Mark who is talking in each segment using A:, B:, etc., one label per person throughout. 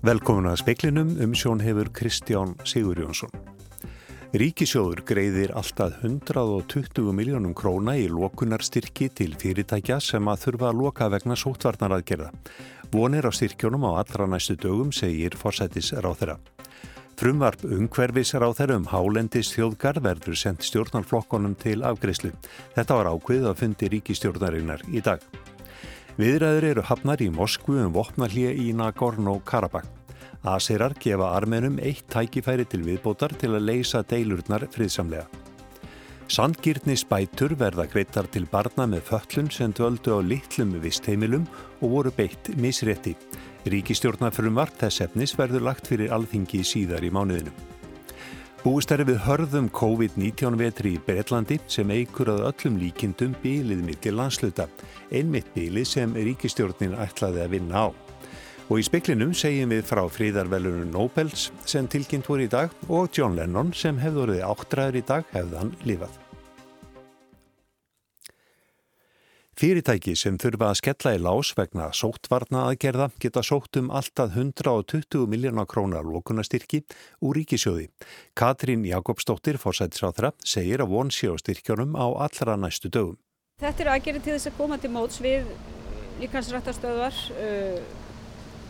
A: Velkomin að speklinum um sjón hefur Kristján Sigur Jónsson. Ríkisjóður greiðir alltaf 120 miljónum króna í lokunarstyrki til fyrirtækja sem að þurfa að loka vegna sótvarnaraðgerða. Vonir á styrkjónum á allra næstu dögum segir forsættis ráþera. Frumvarp umhverfis ráþera um hálendis þjóðgar verður sendt stjórnarflokkonum til afgreyslu. Þetta var ákveð að fundi ríkistjórnarinnar í dag. Viðræður eru hafnar í Moskvu um vopnallið í Nagorno-Karabakh. Asirar gefa armenum eitt tækifæri til viðbótar til að leysa deilurnar friðsamlega. Sandgýrni spætur verða greittar til barna með föllun sem dvöldu á litlum vistheimilum og voru beitt misrétti. Ríkistjórnarfrum vart þess efnis verður lagt fyrir alþingi síðar í mánuðinu. Búist er við hörðum COVID-19 vetri í Breitlandi sem eigur að öllum líkindum bílið mitt í landsluta, einmitt bílið sem ríkistjórnin ætlaði að vinna á. Og í speklinum segjum við frá fríðarvelunum Nobels sem tilkynnt voru í dag og John Lennon sem hefði voruð áttræður í dag hefðan lífað. Fyrirtæki sem þurfa að skella í lás vegna sóttvarna aðgerða geta sótt um alltaf 120 miljónar krónar lókunastyrki úr ríkisjóði. Katrín Jakobsdóttir, fórsættisráþra, segir að von sé á styrkjónum á allra næstu dögum.
B: Þetta er aðgerði til þess að koma til móts við líkansrættastöðvar,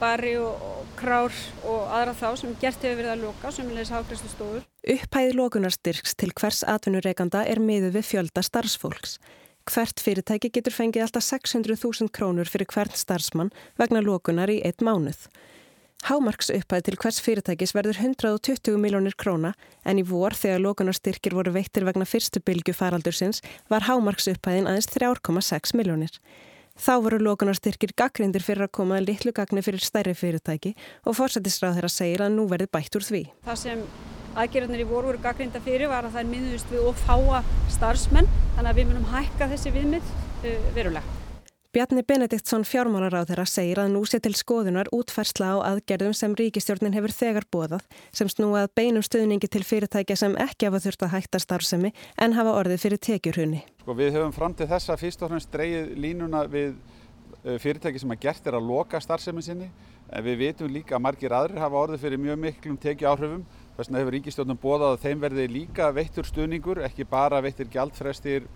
B: bari og krár og aðra þá sem gert hefur verið að loka, sem leðis hafgræslu stofur.
C: Upphæði lókunarstyrks til hvers atvinnureikanda er miðu við fjölda starfsfólks. Hvert fyrirtæki getur fengið alltaf 600.000 krónur fyrir hvern starfsmann vegna lókunar í eitt mánuð. Hámarks upphæð til hvers fyrirtækis verður 120 miljónir króna en í vor þegar lókunarstyrkir voru veittir vegna fyrstu bylgu faraldursins var hámarks upphæðin aðeins 3,6 miljónir. Þá voru lókunarstyrkir gaggrindir fyrir að koma litlu gagni fyrir stærri fyrirtæki og fórsættisráð þeirra segir að nú verði bætt úr því.
B: Það sem aðgerðanir í voru voru gaggrinda fyrir var að það er miðust við of fáa starfsmenn þannig að við munum hækka þessi viðmið uh, verulega.
C: Bjarni Benediktsson fjármálaráð þeirra segir að nú sé til skoðunar útfærsla á aðgerðum sem ríkistjórnin hefur þegar bóðað sem snúað beinum stuðningi til fyrirtækja sem ekki hafa þurft að hætta starfsemi en hafa orðið fyrir tekjurhunni.
D: Sko við höfum fram til þessa fyrst og fremst dreyið línuna við fyrirtæki sem að gert er að loka starfsemi sinni. En við vitum líka að margir aðrir hafa orðið fyrir mjög miklum tekju áhrifum Þess vegna hefur ríkistjórnum bóðað að þeim verði líka veittur stuðningur, gjaldfrestir,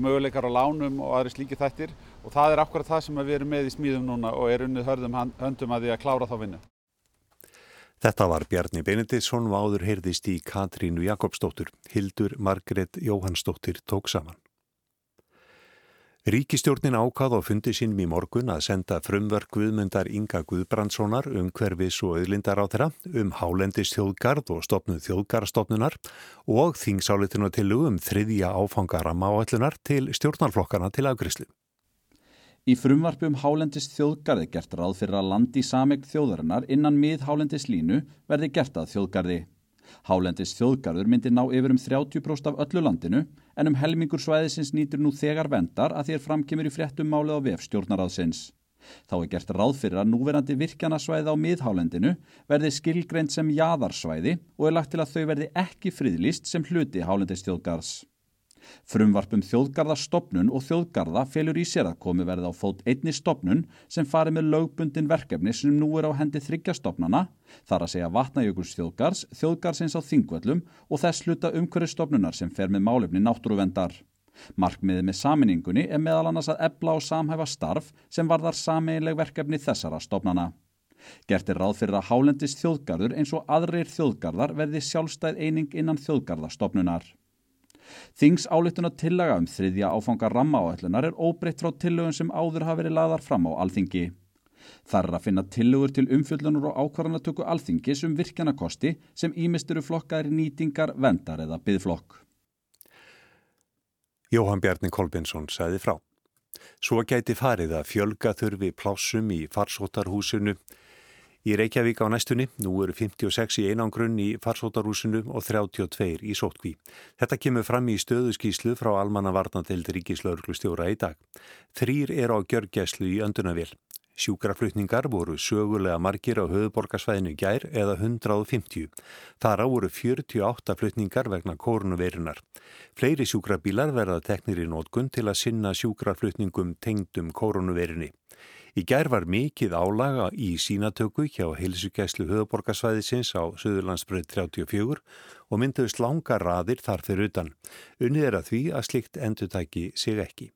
D: möguleikar á lánum og aðri slíki þættir og það er akkurat það sem við erum með í smíðum núna og er unnið hörðum höndum að því að klára þá vinnu.
A: Þetta var Bjarni Benediktsson og áður heyrðist í Katrínu Jakobsdóttur. Hildur Margret Jóhannsdóttir tók saman. Ríkistjórnin ákvað á fundi sínum í morgun að senda frumverk Guðmundar Inga Guðbrandssonar um hverfis og auðlindar á þeirra um hálendis þjóðgarð og stopnuð þjóðgarstofnunar og þingsáletinu til um þriðja áfangaram áallunar til stjórnarflokkana til afgriðslu.
E: Í frumvarpi um hálendis þjóðgarði gert ráð fyrir að landi samegn þjóðarinnar innan mið hálendis línu verði gert að þjóðgarði. Hálendis þjóðgarður myndir ná yfir um 30% af öllu landinu en um helmingur svæðisins nýtur nú þegar vendar að þér framkemur í fréttum máli á vef stjórnaráðsins. Þá er gert ráð fyrir að núverandi virkjanasvæði á miðhálendinu verði skilgreint sem jaðarsvæði og er lagt til að þau verði ekki friðlýst sem hluti hálendis þjóðgarðs. Frumvarpum þjóðgarðastofnun og þjóðgarða felur í sér að komi verði á fót einni stofnun sem fari með lögbundin verkefni sem nú er á hendi þryggja stofnana, þar að segja vatnajökuls þjóðgarðs, þjóðgarðsins á þingvöllum og þess hluta umhverju stofnunar sem fer með málefni náttúruvendar. Markmiðið með saminningunni er meðal annars að ebla og samhæfa starf sem varðar sameiginleg verkefni þessara stofnana. Gert er ráð fyrir að hálendist þjóðgarður eins og aðrir þjóðgarðar verði sjálfstæð eining innan þjóðgarðastofnunar. Þingsálituna tillaga um þriðja áfanga rammaáætlunar er óbreytt frá tillögum sem áður hafa verið laðar fram á alþingi. Þar er að finna tillögur til umfjöldunar og ákvarðanatöku alþingis um virkjanakosti sem ímist eru flokkaðir nýtingar, vendar eða byðflokk.
A: Jóhann Bjarni Kolbinsson sagði frá. Svo gæti farið að fjölga þurfi plásum í farsóttarhúsinu í Reykjavík á næstunni. Nú eru 56 í einangrunn í farsóttarhúsinu og 32 í sótkví. Þetta kemur fram í stöðuskíslu frá almanna varnateld ríkislauglustjóra í dag. Þrýr er á gjörgæslu í öndunavél. Sjúkraflutningar voru sögulega margir á höfuborgarsvæðinu gær eða 150. Þar á voru 48 flutningar vegna kórnuveirunar. Fleiri sjúkrabílar verða teknir í nótkun til að sinna sjúkraflutningum tengdum kórnuveirunni. Í gær var mikið álaga í sínatöku hjá heilsugæslu höfuborgarsvæðisins á Suðurlandsbröð 34 og mynduðist langa raðir þar fyrir utan. Unnið er að því að slikt endurtæki sig ekki.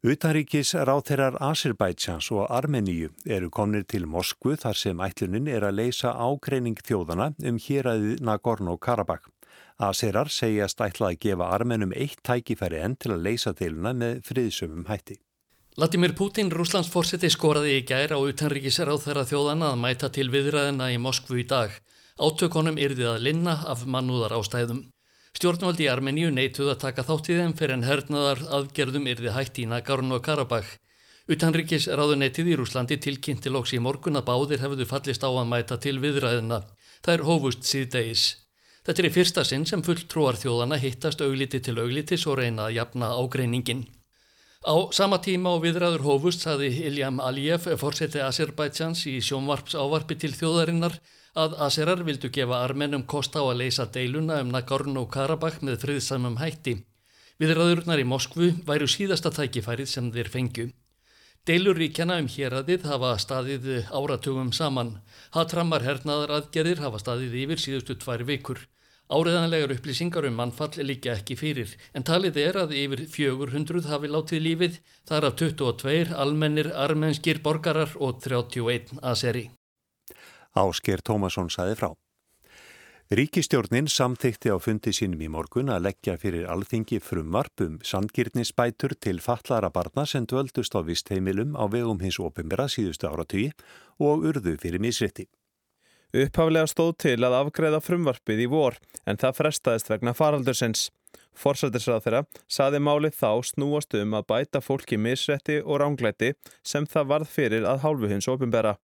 A: Utanríkis ráþeirar Asirbætsjans og Armeníu eru komnir til Moskvu þar sem ætlunin er að leysa ágreining þjóðana um héræðið Nagorno-Karabakh. Asirar segjast ætla að gefa armenum eitt tækifæri enn til að leysa deiluna með friðsumum hætti.
F: Vladimir Putin, Rúslands fórseti, skoraði í gær á utanríkis ráþeira þjóðana að mæta til viðræðina í Moskvu í dag. Átökonum yrði að linna af mannúðar ástæðum. Stjórnvaldi í Armeníu neituð að taka þátt í þeim fyrir en hernaðar aðgerðum yrði hætt í Nagorno Karabakh. Utanríkis ráðunetið í Rúslandi tilkynnti lóks í morgun að báðir hefðu fallist á að mæta til viðræðina. Það er hófust síðdegis. Þetta er í fyrsta sinn sem fulltrúar þjóðana hittast augliti til auglitis og reyna að jafna ágreiningin. Á sama tíma og viðræður hófust saði Iljam Aliyev, fórseti Azerbaidsjans í sjónvarps ávarpi til þjóðarinnar að Aserar vildu gefa armennum kost á að leysa deiluna um Nagorno-Karabakh með friðsamum hætti. Viðræðurnar í Moskvu væru síðasta tækifærið sem þeir fengju. Deiluríkjana um héradið hafa staðið áratugum saman. Hatrammar hernaðar aðgerðir hafa staðið yfir síðustu tvær vikur. Áriðanlegar upplýsingar um mannfall líka ekki fyrir, en talið er að yfir 400 hafi látið lífið, þar af 22 almennir armenskir borgarar og 31 aseri.
A: Ásker Tómasson saði frá. Ríkistjórnin samþykti á fundi sínum í morgun að leggja fyrir alþingi frumvarp um sandgirnisbætur til fallara barna sem dvöldust á vistheimilum á vegum hins opimbera síðustu áratugji og urðu fyrir misritti.
G: Upphaflega stóð til að afgreða frumvarpið í vor en það frestaðist vegna faraldursins. Forsættisrað þeirra saði málið þá snúast um að bæta fólki misrætti og ránglæti sem það varð fyrir að hálfu hins opimbera.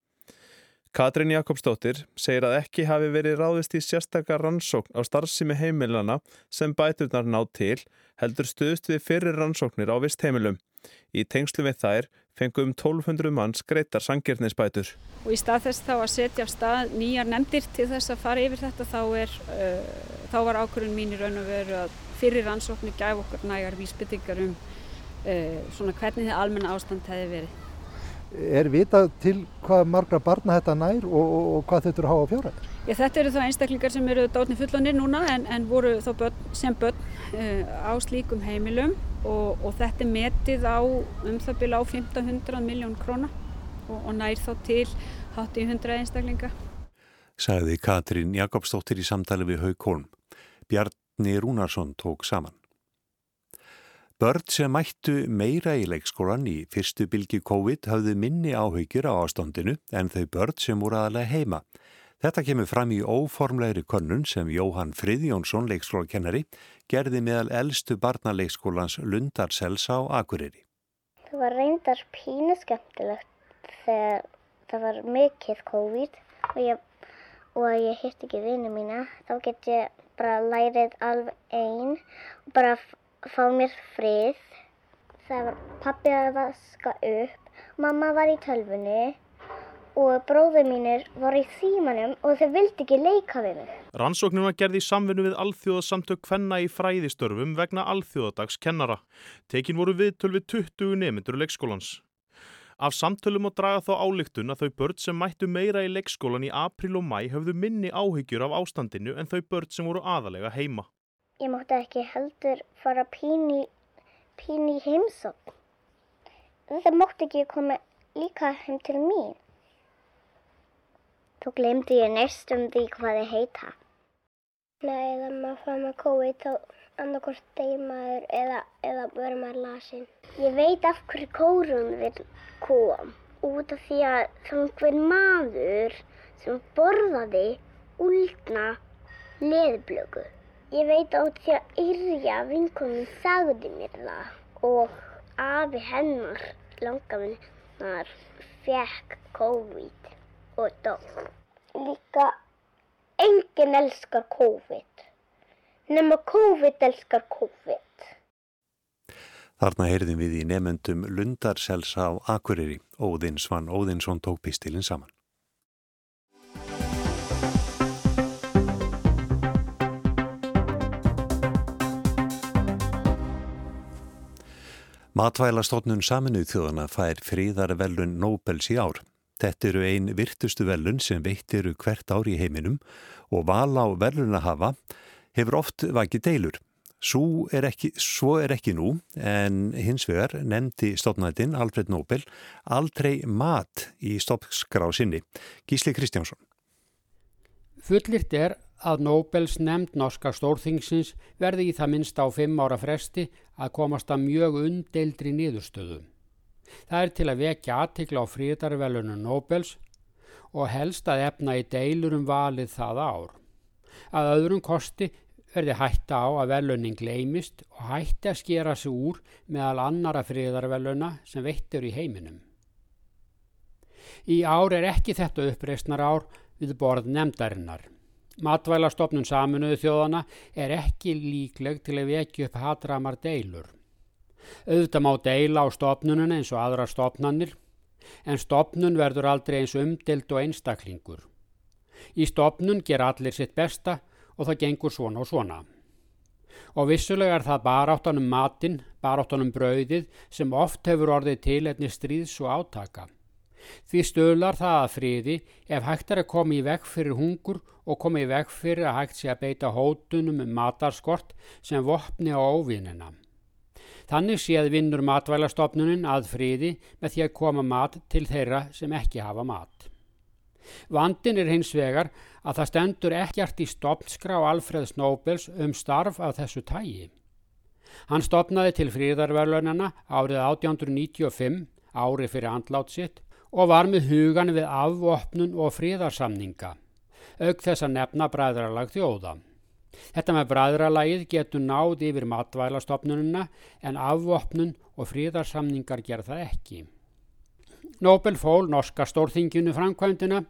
G: Katrín Jakobsdóttir segir að ekki hafi verið ráðist í sérstakar rannsókn á starfsými heimilana sem bæturnar ná til heldur stuðst við fyrir rannsóknir á vist heimilum. Í tengslu við þær fengum 1200 manns greitar sangirnisbætur.
B: Og í stað þess þá að setja af stað nýjar nefndir til þess að fara yfir þetta þá, er, uh, þá var ákvörðun mín í raun og veru að fyrir rannsóknir gæf okkur nægar vísbyttingar um uh, svona hvernig þið almenna ástand hefði verið.
H: Er vitað til hvað margra barna þetta nær og, og, og hvað þetta eru að hafa fjóra?
B: Já, þetta eru þá einstaklingar sem eru dátni fullonir núna en, en voru þá börn, sem börn uh, á slíkum heimilum og, og þetta er metið á um það byrja á 1500 miljón króna og nær þá til hátt í 100 einstaklinga.
A: Sagði Katrín Jakobsdóttir í samtali við Haug Holm. Bjarni Rúnarsson tók saman. Börn sem mættu meira í leikskólan í fyrstu bylgi COVID hafðu minni áhyggjur á ástandinu en þau börn sem voru aðalega heima. Þetta kemur fram í óformlegri könnun sem Jóhann Friðjónsson, leikskólakennari, gerði meðal eldstu barnaleikskólans Lundarsels á Akureyri.
I: Það var reyndar pínu skemmtilegt þegar það var mikill COVID og ég, ég hitt ekki vinnu mína. Þá get ég bara lærið alveg einn og bara fá mér frið. Það var pappi að vaska upp, mamma var í tölfunni og bróður mínir var í þýmanum og þau vildi ekki leika við mig.
G: Rannsóknum var gerð í samfunnu við alþjóðasamtök kvenna í fræðistörfum vegna alþjóðadags kennara. Tekin voru viðtöl við 20 nemyndur leikskólans. Af samtölum og draga þá álíktun að þau börn sem mættu meira í leikskólan í april og mæ höfðu minni áhyggjur af ástandinu en þau börn sem voru aðalega heima.
I: Ég mátti ekki heldur fara pín í heimsókn. Það mátti ekki koma líka heim til mín. Þá glemdi ég næstum því hvað þið heita. Nei, eða maður fara með COVID þá annarkort deyr maður eða, eða verður maður lasin. Ég veit af hverju kórun vil kom. Út af því að það einhver maður sem borðaði úldna leðblöku. Ég veit á því að Yrja vinkonum sagði mér það og afi hennar langafinnar fekk COVID og dó. Líka enginn elskar COVID nema COVID elskar COVID.
A: Þarna heyrðum við í nefnendum Lundarsels á Akureyri. Óðinsvann Óðinsson tók pistilinn saman. Matvælastofnun saminuð þjóðana fær fríðarvelun Nobels í ár. Þetta eru ein virtustu velun sem veitt eru hvert ár í heiminum og val á veluna hafa hefur oft vakið deilur. Svo er, ekki, svo er ekki nú en hins vegar nefndi stopnættin Alfred Nobel aldrei mat í stoppskrá sinni. Gísli Kristjánsson.
J: Fullirt er að Nobels nefnd norska stórþingsins verði í það minnst á fimm ára fresti að komast að mjög undeildri niðurstöðum. Það er til að vekja aðtikla á fríðarvelunum Nobels og helst að efna í deilur um valið það ár. Að öðrum kosti verði hætta á að velunin gleimist og hætti að skera sig úr meðal annara fríðarveluna sem veittur í heiminum. Í ár er ekki þetta uppreysnar ár við borð nefndarinnar. Matvælastofnun saminuðu þjóðana er ekki líkleg til að vekja upp hatramar deilur. Auðvitað má deila á stopnunum eins og aðra stopnannir, en stopnun verður aldrei eins umdild og einstaklingur. Í stopnun ger allir sitt besta og það gengur svona og svona. Og vissulega er það baráttanum matinn, baráttanum brauðið sem oft hefur orðið til einni stríðs og átaka. Því stölar það að friði ef hægt er að koma í vekk fyrir hungur og koma í vekk fyrir að hægt sé að beita hótunum um matarskort sem vopni á óvinnina. Þannig séð vinnur matvælastofnunin að friði með því að koma mat til þeirra sem ekki hafa mat. Vandin er hins vegar að það stendur ekkert í stopnskrá Alfred Snóbels um starf af þessu tægi. Hann stopnaði til fríðarverlunana árið 1895, ári fyrir andlát sitt, og var með hugan við afvopnun og fríðarsamninga, auk þess að nefna bræðralag þjóða. Þetta með bræðralagið getur náð yfir matvælastofnununa en afvopnun og fríðarsamningar gerð það ekki. Nobel fól norska stórþinginu framkvæmdina.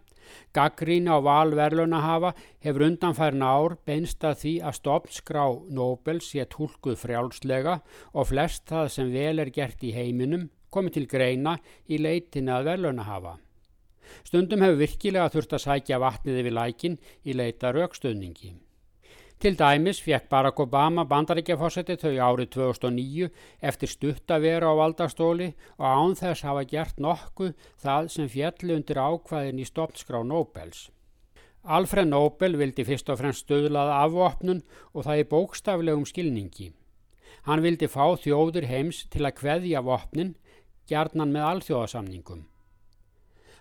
J: Gaggrína á valverluna hafa hefur undanfærin ár beinst að því að stopnskrá Nobel sé tólkuð frjálslega og flest það sem vel er gert í heiminum komið til greina í leitina að verluna hafa. Stundum hefur virkilega þurft að sækja vatnið yfir lækin í leita raukstöðningi. Til dæmis fekk Barack Obama bandaríkjafósetti þau árið 2009 eftir stutt að vera á valdastóli og án þess hafa gert nokkuð það sem fjalli undir ákvaðin í stopnskrá Nobels. Alfred Nobel vildi fyrst og fremst stöðlaða afvopnun og það í bókstaflegum skilningi. Hann vildi fá þjóður heims til að kveðja vopnin, gjarnan með alþjóðasamningum.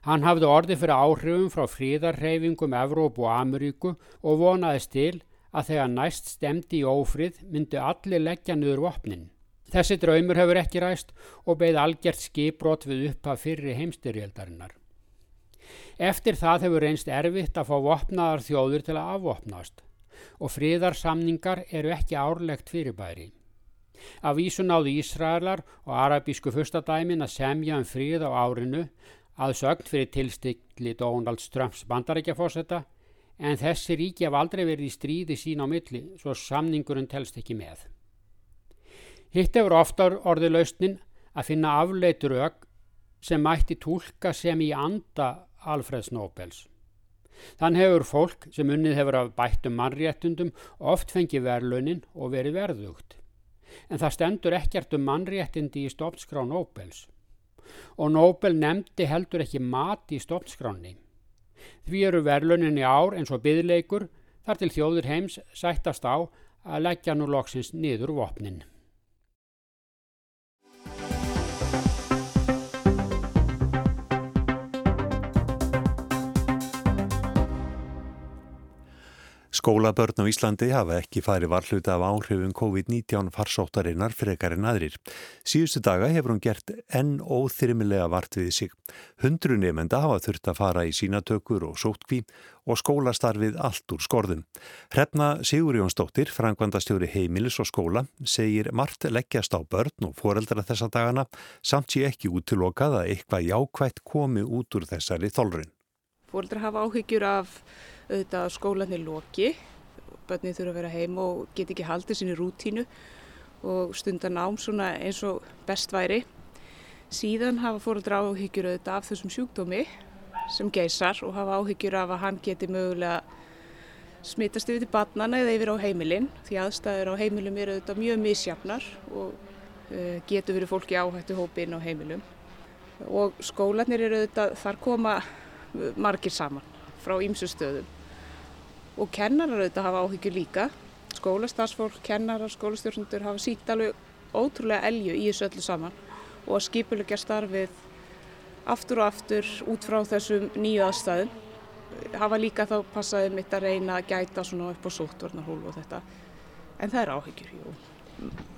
J: Hann hafði orði fyrir áhrifum frá fríðarreyfingum Evrópu og Ameríku og vonaðist til að þegar næst stemdi í ófrið myndu allir leggja niður vopnin. Þessi draumur hefur ekki ræst og beigð algjört skipbrot við upphaf fyrri heimstyrjaldarinnar. Eftir það hefur reynst erfitt að fá vopnaðar þjóður til að afvopnast og fríðarsamningar eru ekki árlegt fyrirbæri. Af vísun áðu Ísraelar og arabísku fyrstadæmin að semja um fríð á árinu að sögn fyrir tilstikli Donald Trumps bandarækjafósetta en þessi ríki haf aldrei verið í stríði sín á milli svo samningurinn telst ekki með. Hitt hefur ofta orðið lausnin að finna afleitur auk sem mætti tólka sem í anda Alfreds Nobels. Þann hefur fólk sem unnið hefur af bættum mannréttundum oft fengið verlunin og verið verðugt. En það stendur ekkert um mannréttindi í stofnskrá Nobels. Og Nobel nefndi heldur ekki mat í stofnskráni. Því eru verlunin í ár eins og byðleikur þar til þjóður heims sættast á að leggja nú loksins niður vopnin.
A: Skólabörn á Íslandi hafa ekki farið varhluta af áhrifum COVID-19 farsóttarinnar frekar en aðrir. Síðustu daga hefur hún gert enn óþyrmilega vart við sig. Hundru nefnda hafa þurft að fara í sínatökur og sótkví og skólastarfið allt úr skorðum. Hrefna Sigur Jónsdóttir, frangvandastjóri heimilis og skóla, segir margt leggjast á börn og foreldra þessa dagana samt sé ekki útilokað að eitthvað jákvægt komi út úr þessari þólrun.
K: Foreldra hafa áhyggjur af auðvitað skólanir loki, börnið þurfa að vera heim og get ekki haldið sinni rútínu og stundan ám svona eins og best væri. Síðan hafa fóröldra áhyggjur auðvitað af þessum sjúkdómi sem geysar og hafa áhyggjur af að hann geti mögulega smittast yfir til barnana eða yfir á heimilinn því aðstæður á heimilum eru auðvitað mjög misjafnar og uh, getur verið fólki áhættu hópi inn á heimilum og skólanir eru auðvitað, þar koma margir saman frá ýmsu stöðum og kennarar auðvitað hafa áhyggjur líka. Skólastarsfólk, kennarar, skólastjórnundur hafa sítt alveg ótrúlega elju í þessu öllu saman. Og að skipulegja starfið aftur og aftur út frá þessum nýju aðstæðum. Hafa líka þá passaði mitt að reyna að gæta svona upp á sóttvarnarhól og þetta. En það er áhyggjur, jú.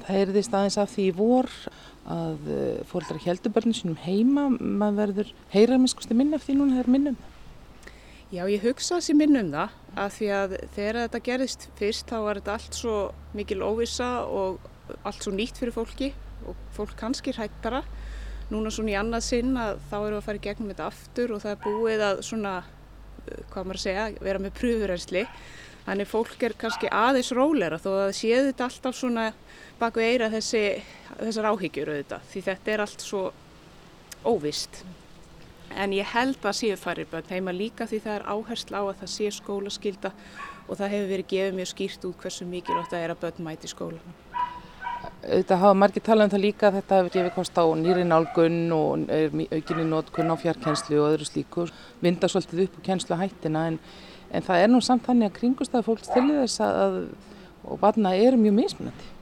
L: Það er því staðins af því í vor að eh, fólkdrar heldur börnum sínum heima, maður verður heyra minnskusti minna eftir núna þegar minnum.
K: Já, ég hugsa þessi minnum það að því að þegar þetta gerðist fyrst þá var þetta allt svo mikil óvisa og allt svo nýtt fyrir fólki og fólk kannski hrættara. Núna svona í annað sinn að þá eru að fara í gegnum þetta aftur og það er búið að svona hvað maður að segja, vera með pröfurensli. Þannig fólk er kannski aðeins rólera þó að séu þetta alltaf svona baku eira þessi, þessar áhyggjur auðvitað því þetta er allt svo óvist. En ég held að séu færri bönn heima líka því það er áhersla á að það sé skólaskylda og það hefur verið gefið mjög skýrt út hversu mikilvægt það er að bönn mæti skólanum.
L: Þetta hafa margir talað um það líka að þetta hefur gefið kost á nýri nálgun og aukinni nótkunn á fjarkenslu og öðru slíku. Vinda svolítið upp á kenslu hættina en, en það er nú samt þannig að kringustæði fólks til þess að og barna eru mjög mismunandi.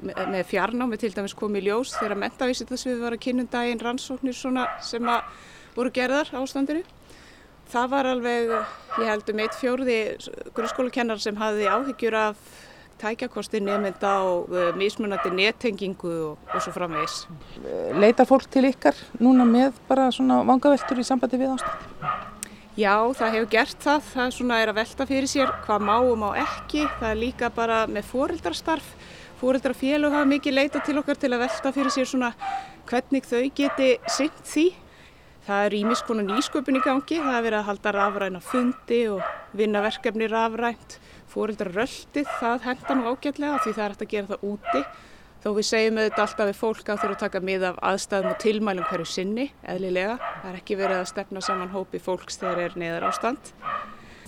K: Me, með fjarnámi til dæmis komið ljós þegar mentavísitarsvið var að kynna um daginn rannsóknir sem voru gerðar ástandinu. Það var alveg, ég held um eitt fjóruði grunnskólakennar sem hafði áhyggjur af tækjakosti nefnda og uh, mismunandi nettengingu og, og svo framvegis.
L: Leitar fólk til ykkar núna með bara svona vangaveltur í sambandi við ástand?
K: Já, það hefur gert það. Það svona er að velta fyrir sér hvað má og má ekki. Það er líka bara með fóreldrarstarf. Fóreldrafélug hafa mikið leita til okkar til að velta fyrir sér svona hvernig þau geti synt því. Það er ímis konar nýsköpun í gangi. Það er verið að halda rafræna fundi og vinna verkefni rafrænt fóreldraröldið, það henda nú ágætlega því það er hægt að gera það úti. Þó við segjum auðvitað alltaf við fólk að þurfa að taka mið af aðstæðum og tilmælum hverju sinni, eðlilega. Það er ekki verið að stefna saman hópi fólks þegar er neðar ástand.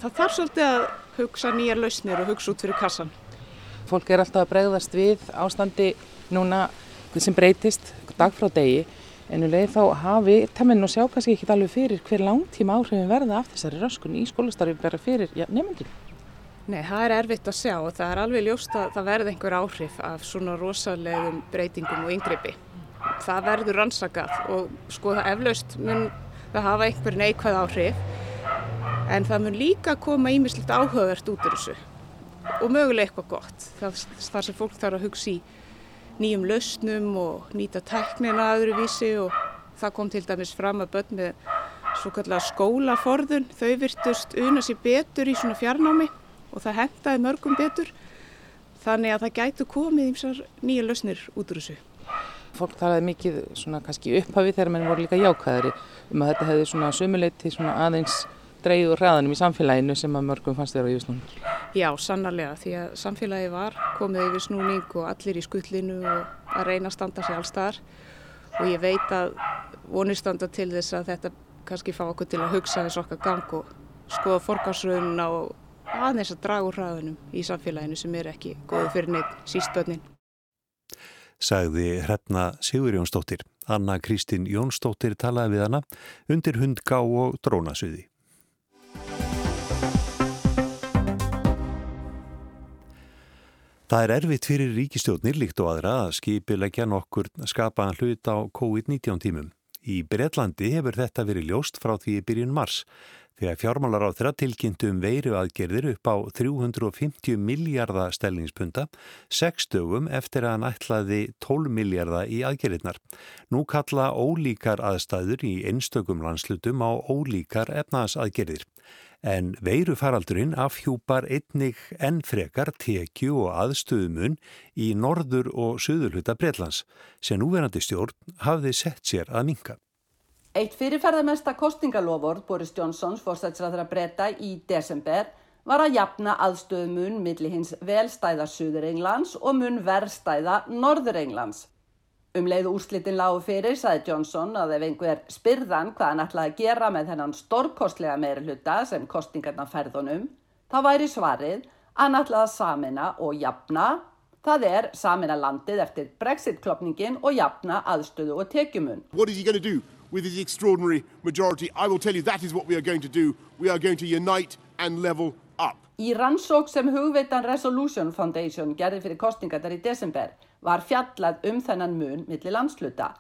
K: Það þarf svolítið að hugsa nýjar lausnir og hugsa út fyrir kassan.
L: Fólk er alltaf að bregðast við ástandi núna sem breytist dag frá degi en leið þá hafi temmin og sjá kannski ekki alveg fyrir hver langtíma áhrifin verða af þessari röskun í skólastarfi bara fyrir ja, nefndinu.
K: Nei, það er erfitt að sjá og það er alveg ljóst að það verði einhver áhrif af svona rosalegum breytingum og yngripi. Það verður rannsakað og sko það eflaust mun það hafa einhver neikvæð áhrif en það mun líka koma ímislegt áhugavert út úr þessu og mögulega eitthvað gott. Þar sem fólk þarf að hugsa í nýjum lausnum og nýta tæknina aðruvísi og það kom til dæmis fram að börn með svo kallar skólaforðun, þau virtust una sér betur í svona fjarnámi og það hendaði mörgum betur þannig að það gætu komið ímsar nýja lausnir út úr þessu.
L: Fólk talaði mikið svona kannski upphafi þegar mann voru líka jákvæðari um að þetta hefði svona sömuleiti svona aðeins dreigð og hraðanum í samfélaginu sem að mörgum fannst þeirra yfir snúning.
K: Já, sannarlega því að samfélagi var komið yfir snúning og allir í skullinu og að reyna að standa sér allstaðar og ég veit að vonir standa til þess að þetta kannski fá okkur til að hugsa þess okkar gang og skoða forgarsröðuna og aðeins að draga úr hraðunum í samfélaginu sem er ekki góðu fyrir neitt síst börnin.
A: Sagði hrefna Sigur Jónsdóttir. Anna Kristín Jónsdóttir talaði við hana undir hundgá og drónasuði. Það er erfitt fyrir ríkistjóðnir líkt og aðra að skipilegja nokkur skapaðan hlut á COVID-19 tímum. Í Breitlandi hefur þetta verið ljóst frá því byrjun mars þegar fjármálar á þeirra tilkynntu um veiru aðgerðir upp á 350 miljardar stellingspunta, sex dögum eftir að hann ætlaði 12 miljardar í aðgerðirnar. Nú kalla ólíkar aðstæður í einstökum landslutum á ólíkar efnaðsaðgerðir. En veirufaraldurinn afhjúpar einnig enn frekar tekju og aðstöðumun í norður og söðurluta Breitlands sem núverandi stjórn hafði sett sér að minka.
M: Eitt fyrirferðarmesta kostingaloford Boris Johnsons fórsætsræðra breyta í desember var að jafna aðstöðumun millir hins velstæða Suður Englands og mun verðstæða Norður Englands. Um leiðu úrslitin lágu fyrir, saði Johnson, að ef einhver spyrðan hvað hann ætlaði að gera með þennan stórkostlega meiri hluta sem kostingarna færðunum, þá væri svarið að hann ætlaði að samina og jafna Það er samina landið eftir Brexit-klopningin og jafna aðstöðu og tekjumun.
N: Is he going to do with his extraordinary majority? I will tell you that is what we are going to do. We are going to unite and level up.
M: Í rannsók sem hugveitan Resolution Foundation gerði fyrir kostningatar í desember var fjallað um þennan mun millir landsluta.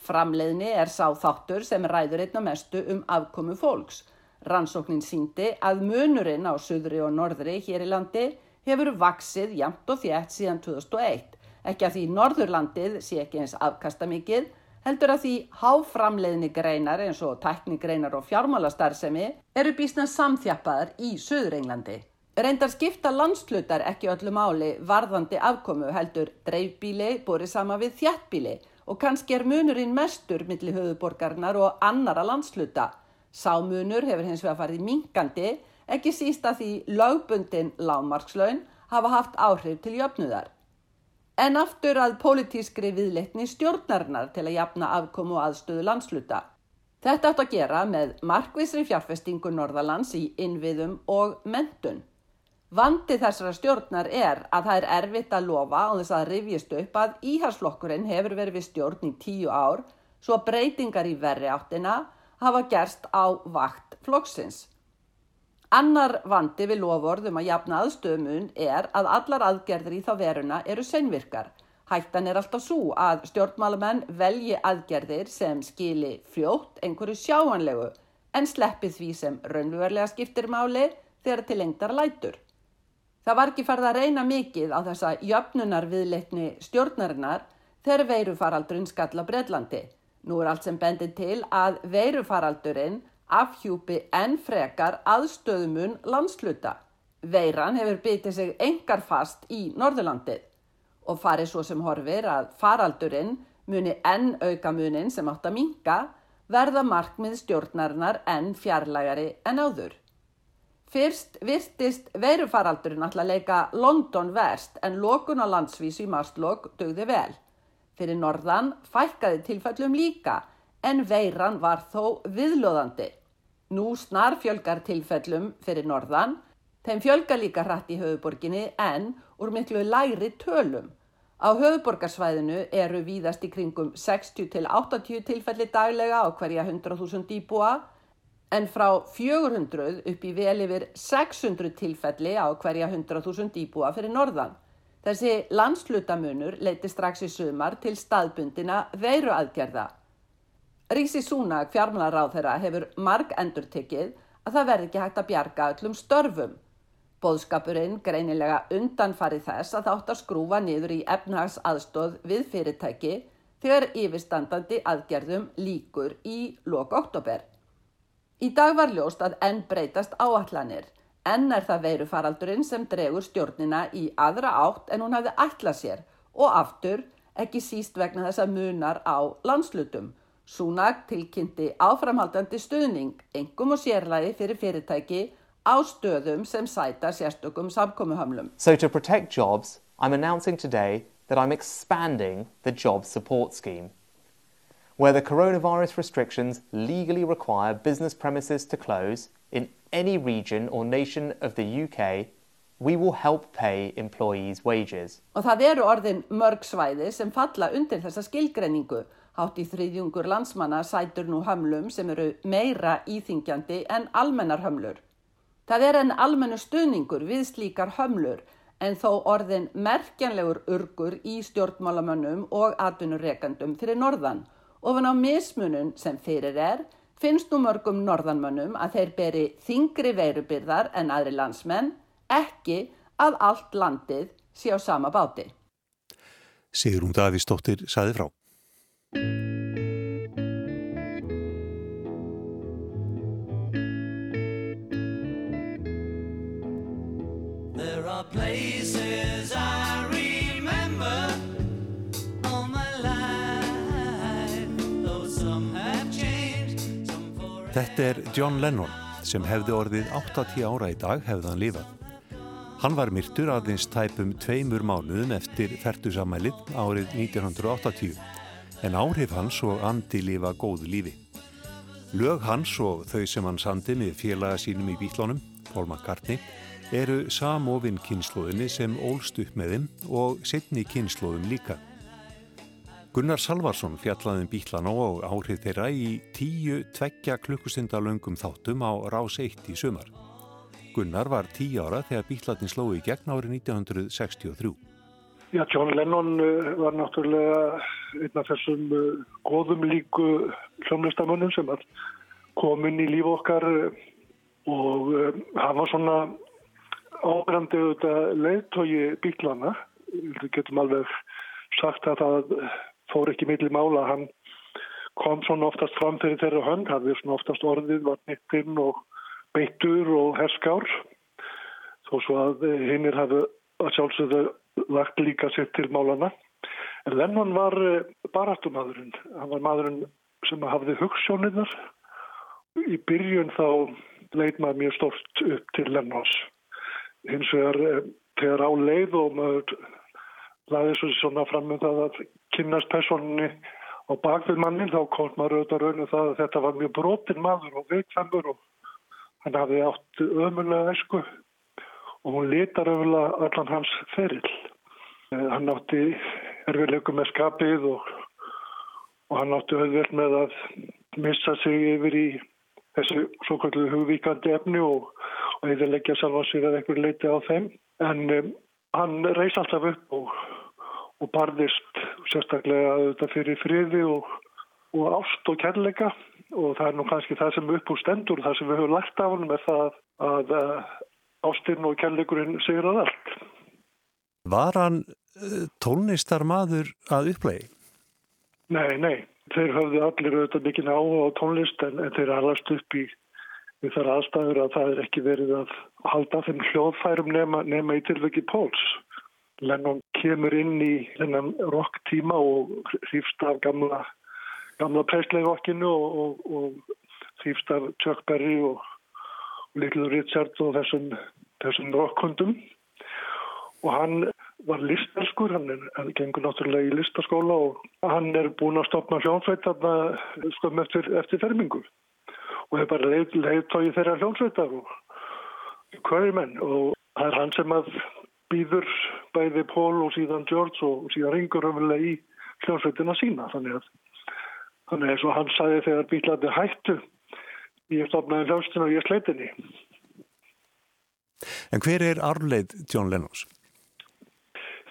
M: Framleiðni er sá þáttur sem ræður einna mestu um afkomu fólks. Rannsóknin síndi að munurinn á söðri og norðri hér í landi hefur vaksið jamt og þjætt síðan 2001. Ekki að því Norðurlandið sé ekki eins afkasta mikið, heldur að því háframleiðni greinar eins og tæknigreinar og fjármálastarðsemi eru bísna samþjappaðar í Suður-Englandi. Reyndar skipta landslutar ekki öllu máli varðandi afkomu heldur dreifbíli búið sama við þjættbíli og kannski er munurinn mestur millir höfuborgarnar og annara landsluta. Sámunur hefur hins vegar farið minkandi ekki síst að því lögbundin lágmarkslaun hafa haft áhrif til jöfnuðar. En aftur að pólitískri viðleitni stjórnarinnar til að jafna afkomu aðstöðu landsluta. Þetta átt að gera með markvisri fjárfestingu Norðalands í innviðum og mentun. Vandi þessara stjórnar er að það er erfitt að lofa á þess að rifjast upp að íharsflokkurinn hefur verið við stjórn í tíu ár svo breytingar í verri áttina hafa gerst á vakt flokksins. Annar vandi við lofórðum að jafna aðstöðumun er að allar aðgerðir í þá veruna eru seinvirkar. Hættan er alltaf svo að stjórnmálamenn velji aðgerðir sem skili fljótt einhverju sjáanlegu en sleppi því sem raunverulega skiptir máli þegar til lengtar lætur. Það var ekki farið að reyna mikið á þessa jöfnunar viðleitni stjórnarinnar þegar veirufaraldurinn skalla Breitlandi. Nú er allt sem bendir til að veirufaraldurinn afhjúpi en frekar aðstöðumun landsluta. Veiran hefur byttið sig engar fast í Norðurlandið og farið svo sem horfir að faraldurinn muni enn auka munin sem átt að minka verða markmið stjórnarinnar enn fjarlægari en áður. Fyrst virtist veirufaraldurinn alltaf leika London verst en lokun á landsvísu í marslokk dögði vel. Fyrir norðan fækkaði tilfællum líka en veiran var þó viðlóðandi. Nú snar fjölgar tilfellum fyrir norðan, þeim fjölgar líka hratt í höfuborginni en úr miklu læri tölum. Á höfuborgarsvæðinu eru víðast í kringum 60-80 tilfelli daglega á hverja 100.000 íbúa en frá 400 upp í vel yfir 600 tilfelli á hverja 100.000 íbúa fyrir norðan. Þessi landslutamunur leiti strax í sumar til staðbundina veiruaðgerða. Rísi Súnag fjármálaráð þeirra hefur marg endur tekið að það verði ekki hægt að bjarga öllum störfum. Bóðskapurinn greinilega undanfarið þess að þátt að skrúfa niður í efnahags aðstóð við fyrirtæki þegar yfirstandandi aðgerðum líkur í loku oktober. Í dag var ljóst að enn breytast áallanir. Enn er það veirufaraldurinn sem dregur stjórnina í aðra átt en hún hafði ætlað sér og aftur ekki síst vegna þess að munar á landslutum Súnak tilkynnti áframhaldandi stuðning, engum og sérlægi fyrir fyrirtæki á stöðum sem sæta sérstökum samkomiðhamlum.
O: So to protect jobs, I'm announcing today that I'm expanding the job support scheme. Where the coronavirus restrictions legally require business premises to close in any region or nation of the UK, we will help pay employees wages.
M: Og það eru orðin mörg svæði sem falla undir þessa skilgreiningu Hátt í þriðjungur landsmanna sætur nú hömlum sem eru meira íþingjandi en almennar hömlur. Það er en almennu stuðningur við slíkar hömlur en þó orðin merkjanlegur urgur í stjórnmálamönnum og atvinnureikandum fyrir norðan. Ofan á mismunum sem fyrir er finnst nú mörgum norðanmönnum að þeir beri þingri veirubyrðar en aðri landsmenn, ekki að allt landið sé á sama báti.
A: Sigrún Davísdóttir saði frá. Þetta er John Lennon sem hefði orðið 80 ára í dag hefðan lífað. Hann var myrtur aðeins tæpum tveimur mánuðum eftir færtusamælið árið 1980 en áhrif hans og andi lifa góðu lífi. Lög hans og þau sem hann sandi með félaga sínum í bílónum, Paul McCartney, eru samofinn kynnslóðinni sem ólst upp með þeim og setni kynnslóðum líka. Gunnar Salvarsson fjallaði um bílana og áhrif þeirra í tíu tveggja klukkustundalöngum þáttum á rás 1 í sumar. Gunnar var tíu ára þegar bílatin slói í gegn árið 1963.
P: Já, John Lennon uh, var náttúrulega einn af þessum uh, góðum líku hljómlistamönnum sem kom inn í líf okkar uh, og hann var svona ábrandi auðvitað leiðtógi bílana. Við getum alveg sagt að það fór ekki millir mála. Hann kom svona oftast fram fyrir þeirra hönd, hann við svona oftast orðið var nittinn og beittur og herskár. Þó svo að hinnir hafði að sjálfsögðu lagt líka sér til málana. En Lennon var eh, baráttumadurinn. Hann var madurinn sem hafði hugssjóniðar. Í byrjun þá leit maður mjög stort upp til Lennons hins vegar eh, þegar á leið og maður laði svo svona fram með það að kynast personinni á bakvið mannin þá kom maður auðvitað raun og það að þetta var mjög brotin maður og veikfemur og hann hafði átt ömulega esku og hún litar ömulega allan hans ferill. Eh, hann átti erfiðleikum með skapið og, og hann átti auðveld með að missa sig yfir í þessu svo kallu hugvíkandi efni og og eðilegja sjálf á sig að einhver leiti á þeim. En um, hann reys alltaf upp og, og barðist sérstaklega auðvitað fyrir friði og, og ást og kærleika og það er nú kannski það sem upp úr stendur, það sem við höfum lært af honum er það að uh, ástinn og kærleikurinn segir að allt.
A: Var hann uh, tónlistar maður að upplegi?
P: Nei, nei. Þeir höfðu allir auðvitað mikið áhuga á tónlist en, en þeir hafðast upp í við þar aðstæður að það er ekki verið að halda þeim hljóðfærum nema, nema í tilveki Póls. Lennon kemur inn í þennan rock tíma og hrýfst af gamla, gamla Presley-rockinu og, og, og hrýfst af Chuck Berry og, og Little Richard og þessum, þessum rockhundum. Og hann var listelskur, hann er, hann gengur náttúrulega í listaskóla og hann er búin að stopna hljónfætt skömm eftir, eftir fermingu og hefur bara leið, leiðtóið þeirra hljómsveitar og hverjumenn og það er hann sem að býður bæði Pól og síðan George og síðan ringur ömulega í hljómsveitina sína. Þannig að þannig eins og hann sagði þegar bílandi hættu ég stopnaði hljómsveitina og ég sleitinni
A: En hver er arleið John Lennons?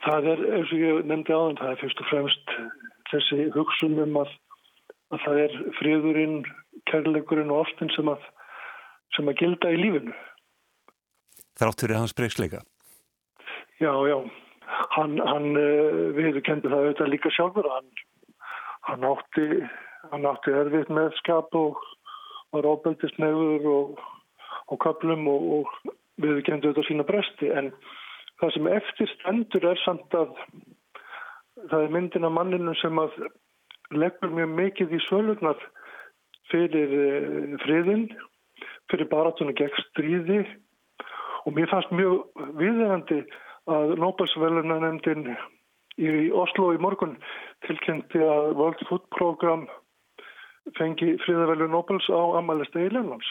P: Það er, eins og ég nefndi á þann, það er fyrst og fremst þessi hugsun um að, að það er friðurinn kærleikurinn og ástin sem að, sem að gilda í lífinu.
A: Þráttur er hans breyksleika?
P: Já, já. Hann, hann eh, við kendi það auðvitað líka sjálfur. Hann, hann, átti, hann átti erfitt með skap og var óbeldist nefur og, og köplum og, og við kendi auðvitað sína bresti. En það sem eftir stendur er samt að það er myndin af manninu sem að leggur mjög mikið í svölurnar fyrir eh, friðin, fyrir baratunum gegn stríði og mér fannst mjög viðegandi að Nobelsveluna nefndin í Oslo í morgun tilkynnti að World Food Program fengi friðavelu Nobels á amalistegi Lennons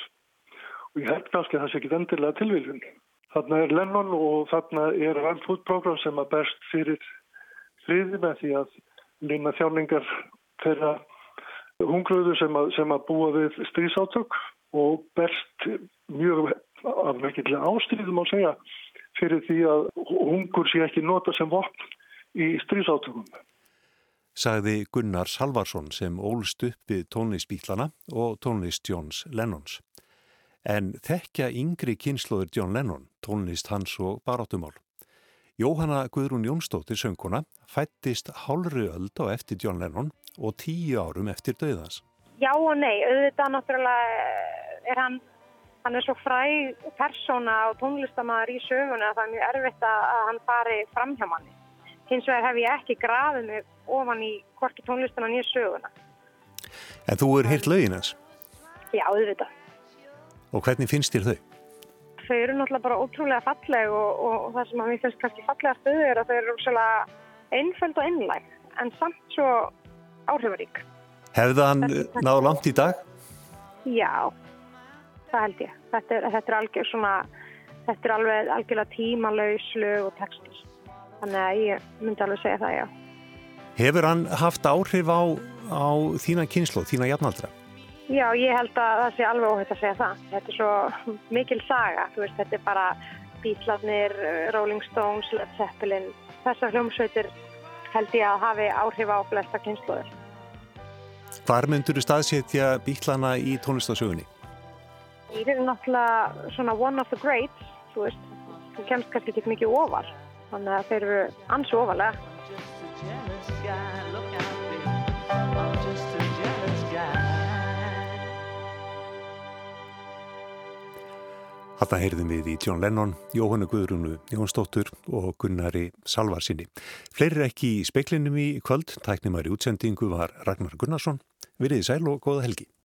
P: og ég held kannski að það sé ekki endilega tilvíðun. Þarna er Lennon og þarna er World Food Program sem að berst fyrir friði með því að lína þjáningar þeirra hungruðu sem að, sem að búa við strísátök og berst mjög af mekkilega ástríðum á segja fyrir því að hungur sé ekki nota sem vopn í strísátökum.
A: Sagði Gunnar Salvarsson sem ólst upp við tónlistbítlana og tónlist Jóns Lennons. En þekkja yngri kynnslóður Jón Lennon, tónlist hans og baráttumál. Jóhanna Guðrún Jónsdóttir sönguna fættist hálfri öld á eftir Jón Lennon og tíu árum eftir döðans.
Q: Já og nei, auðvitað náttúrulega er hann, hann er svo fræ persóna og tónlistamæður í söguna að það er mjög erfitt að hann fari fram hjá manni. Hins vegar hef ég ekki grafið mig ofan í hvorki tónlistana nýja söguna.
A: En þú er hirt löginans?
Q: Já, auðvitað.
A: Og hvernig finnst þér þau?
Q: Þau eru náttúrulega bara ótrúlega falleg og, og, og það sem að mér finnst kannski fallega stöðu er að þau eru ótrúlega einföld og einlæg en samt svo áhrifarík.
A: Hefði hann náðu langt í dag?
Q: Já, það held ég. Þetta er, þetta er algjör svona, þetta er alveg algjörlega tímalauðs lög og textil. Þannig að ég myndi alveg segja það, já.
A: Hefur hann haft áhrif á, á þína kynslu, þína jafnaldra?
Q: Já, ég held að það sé alveg óhætt að segja það. Þetta er svo mikil saga, þú veist, þetta er bara Bíslarnir, Rolling Stones, Led Zeppelin. Þessar hljómsveitir held ég að hafi áhrif á flesta kynsluður.
A: Hvar myndur þú staðsetja bílana í tónlistasögunni?
Q: Ég er náttúrulega svona one of the greats, þú veist, þú kemst kannski ekki mikið ofar, þannig að þeir eru ansi ofalega.
A: Þetta heyrðum við í John Lennon, Jóhannu Guðrúnu Jónsdóttur og Gunnari Salvarsinni. Fleiri ekki í speiklinum í kvöld, tæknumar í útsendingu var Ragnar Gunnarsson. Virðið sæl og góða helgi.